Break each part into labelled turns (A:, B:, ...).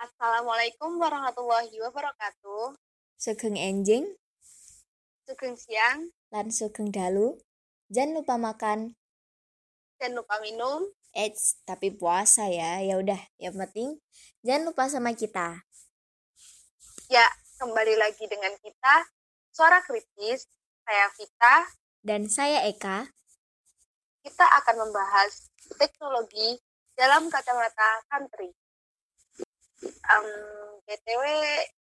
A: Assalamualaikum warahmatullahi wabarakatuh.
B: Sugeng enjing
A: Sugeng siang,
B: lan sugeng dalu. Jangan lupa makan.
A: jangan lupa minum.
B: Eits, tapi puasa ya. Ya udah, yang penting jangan lupa sama kita.
A: Ya, kembali lagi dengan kita, Suara Kritis. Saya Vita.
B: Dan saya Eka.
A: Kita akan membahas teknologi dalam kacamata country. Em, BTW,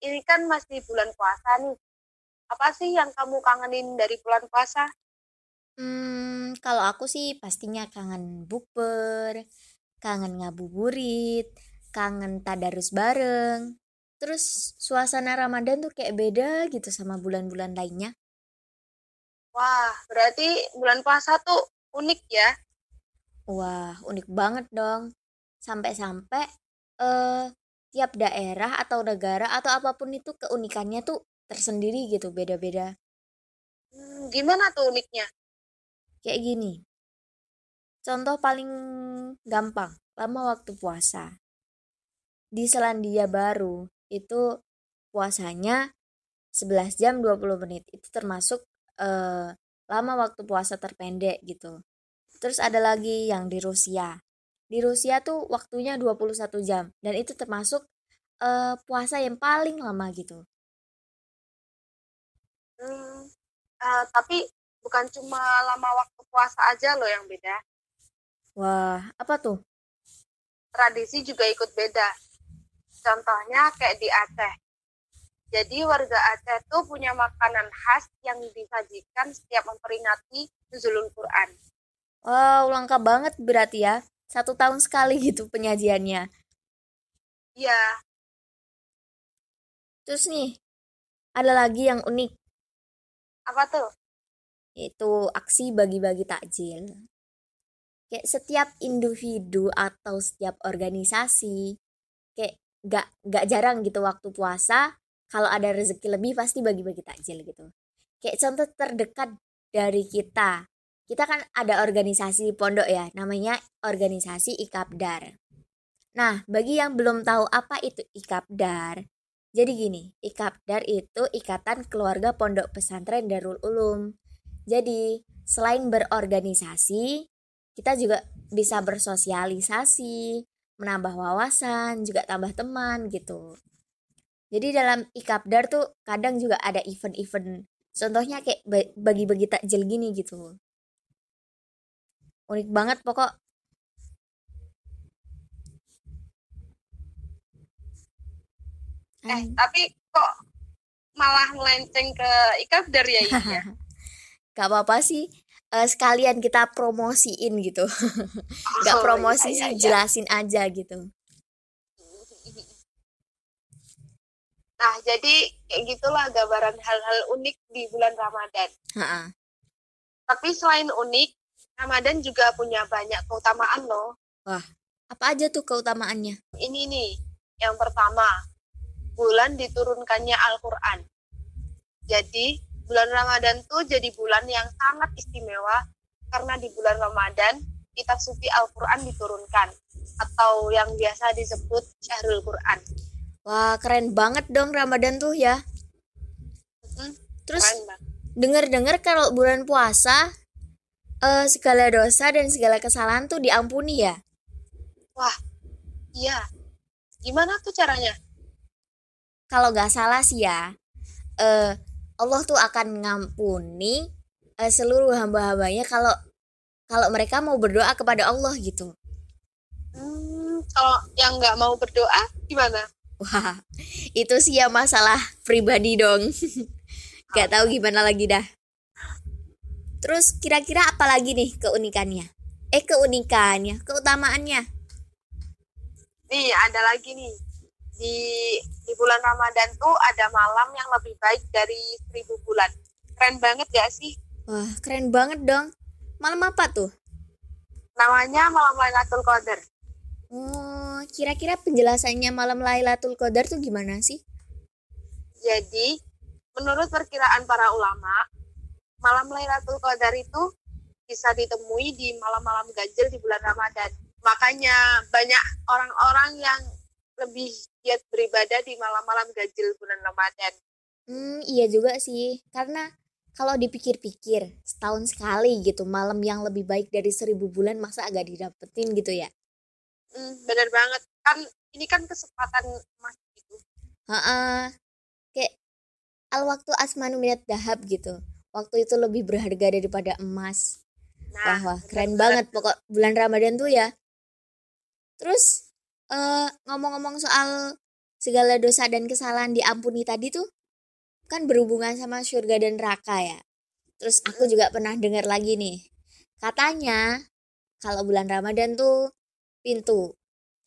A: ini kan masih bulan puasa nih. Apa sih yang kamu kangenin dari bulan puasa?
B: Hmm, kalau aku sih pastinya kangen bukber, kangen ngabuburit, kangen tadarus bareng. Terus suasana Ramadan tuh kayak beda gitu sama bulan-bulan lainnya.
A: Wah, berarti bulan puasa tuh unik ya.
B: Wah, unik banget dong. Sampai-sampai eh tiap daerah atau negara atau apa pun itu keunikannya tuh tersendiri gitu, beda-beda.
A: Hmm, gimana tuh uniknya?
B: Kayak gini. Contoh paling gampang, lama waktu puasa. Di Selandia Baru itu puasanya 11 jam 20 menit. Itu termasuk eh, lama waktu puasa terpendek gitu. Terus ada lagi yang di Rusia. Di Rusia tuh waktunya 21 jam dan itu termasuk eh, puasa yang paling lama gitu.
A: Hmm, eh, tapi bukan cuma lama waktu puasa aja loh yang beda.
B: Wah, apa tuh?
A: Tradisi juga ikut beda. Contohnya kayak di Aceh. Jadi warga Aceh tuh punya makanan khas yang disajikan setiap memperingati Nuzulul Quran.
B: Wow, langka banget berarti ya. Satu tahun sekali gitu penyajiannya.
A: Iya,
B: Terus nih, ada lagi yang unik,
A: apa tuh?
B: yaitu aksi bagi-bagi takjil. Kayak setiap individu atau setiap organisasi, kayak gak, gak jarang gitu waktu puasa, kalau ada rezeki lebih pasti bagi-bagi takjil gitu. Kayak contoh terdekat dari kita, kita kan ada organisasi pondok ya, namanya organisasi Ikapdar. Nah, bagi yang belum tahu apa itu Ikapdar, jadi gini, Ikapdar itu Ikatan Keluarga Pondok Pesantren Darul Ulum. Jadi, selain berorganisasi, kita juga bisa bersosialisasi, menambah wawasan, juga tambah teman gitu. Jadi dalam Ikapdar tuh kadang juga ada event-event. Contohnya kayak ba- bagi-bagi takjil gini gitu. Unik banget pokok.
A: Eh,
B: Ay.
A: tapi kok malah melenceng ke Ikabdar ya ini ya?
B: Gak apa-apa sih. eh, sekalian kita promosiin gitu. Gak
A: Oh,
B: promosi
A: iya,
B: sih,
A: iya, iya.
B: jelasin aja gitu.
A: Nah, jadi kayak gitulah gambaran hal-hal unik di bulan Ramadan.
B: Ha-ha.
A: Tapi selain unik, Ramadan juga punya banyak keutamaan loh.
B: Apa aja tuh keutamaannya?
A: Ini nih, yang pertama, bulan diturunkannya Al-Quran. Jadi, bulan Ramadan tuh jadi bulan yang sangat istimewa karena di bulan Ramadan kitab suci Al-Quran diturunkan atau yang biasa disebut Syahrul Quran.
B: Wah, keren banget dong Ramadan tuh ya.
A: Hmm,
B: Terus denger-dengar kalau bulan puasa eh, segala dosa dan segala kesalahan tuh diampuni ya.
A: Wah, iya. Gimana tuh caranya?
B: Kalau nggak salah sih ya, eh, Allah tuh akan ngampuni eh, seluruh hamba-hambanya kalau kalau mereka mau berdoa kepada Allah gitu.
A: Hmm, kalau yang nggak mau berdoa gimana?
B: Wah, itu sih ya masalah pribadi dong. Gak tahu gimana lagi dah. Terus kira-kira apa lagi nih keunikannya? Eh keunikannya, keutamaannya.
A: Nih, ada lagi nih. Di di bulan Ramadan tuh ada malam yang lebih baik dari seribu bulan. Keren banget gak sih?
B: Wah, keren banget dong. Malam apa tuh?
A: Namanya malam Lailatul Qadar.
B: Oh, kira-kira penjelasannya malam Lailatul Qadar tuh gimana sih?
A: Jadi, menurut perkiraan para ulama, malam Lailatul Qadar itu bisa ditemui di malam-malam ganjil di bulan Ramadan. Makanya banyak orang-orang yang lebih giat beribadah di malam-malam ganjil bulan Ramadan.
B: Hmm, iya juga sih. Karena kalau dipikir-pikir, setahun sekali gitu, malam yang lebih baik dari seribu bulan masa agak didapetin gitu ya?
A: Hmm, bener banget. Kan ini kan kesempatan emas gitu.
B: Heeh. Kayak al waktu asmanu minat dahab gitu. Waktu itu lebih berharga daripada emas.
A: Nah,
B: Wah, wah, keren
A: banget.
B: banget pokok bulan Ramadan tuh ya. Terus eh ngomong-ngomong soal segala dosa dan kesalahan diampuni tadi tuh kan berhubungan sama surga dan neraka ya. Terus aku juga pernah dengar lagi nih. Katanya kalau bulan Ramadan tuh pintu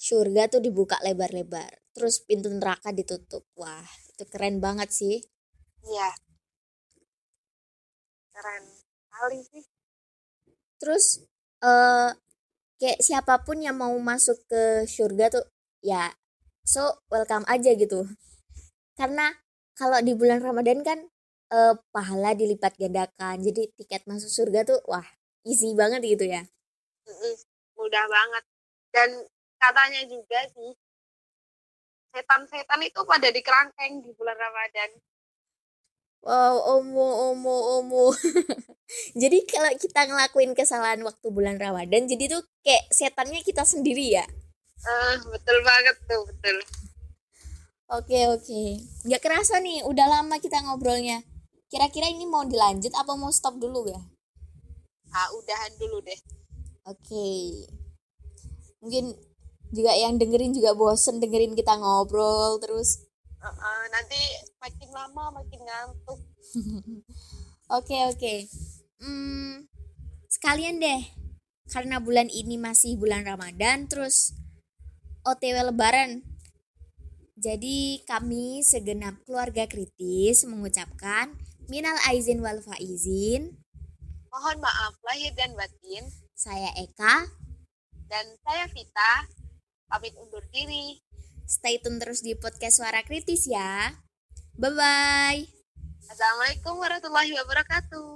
B: surga tuh dibuka lebar-lebar. Terus pintu neraka ditutup. Wah, itu keren banget sih.
A: Iya. Keren kali sih.
B: Terus eh kayak siapa pun yang mau masuk ke surga tuh ya so welcome aja gitu. Karena kalau di bulan Ramadan kan eh, pahala dilipat gandakan. Jadi tiket masuk surga tuh wah easy banget gitu ya.
A: Mudah banget. Dan katanya juga sih, setan-setan itu pada dikerangkeng di bulan Ramadan.
B: Wow, omo omo omo. jadi kalau kita ngelakuin kesalahan waktu bulan Ramadan, jadi tuh kayak setannya kita sendiri ya.
A: Eh, betul banget tuh, betul.
B: Oke oke, nggak kerasa nih, udah lama kita ngobrolnya. Kira-kira ini mau dilanjut apa mau stop dulu ya?
A: Ah, udahan dulu deh.
B: Oke. Mungkin juga yang dengerin juga bosen dengerin kita ngobrol terus.
A: Nanti makin lama makin ngantuk.
B: Oke oke. Hmm, sekalian deh. Karena bulan ini masih bulan Ramadan terus OTW lebaran. Jadi kami segenap keluarga kritis mengucapkan minal aizin wal faizin.
A: Mohon maaf lahir dan batin.
B: Saya Eka.
A: Dan saya Vita, pamit undur diri.
B: Stay tune terus di podcast Suara Kritis ya. Bye bye.
A: Assalamualaikum warahmatullahi wabarakatuh.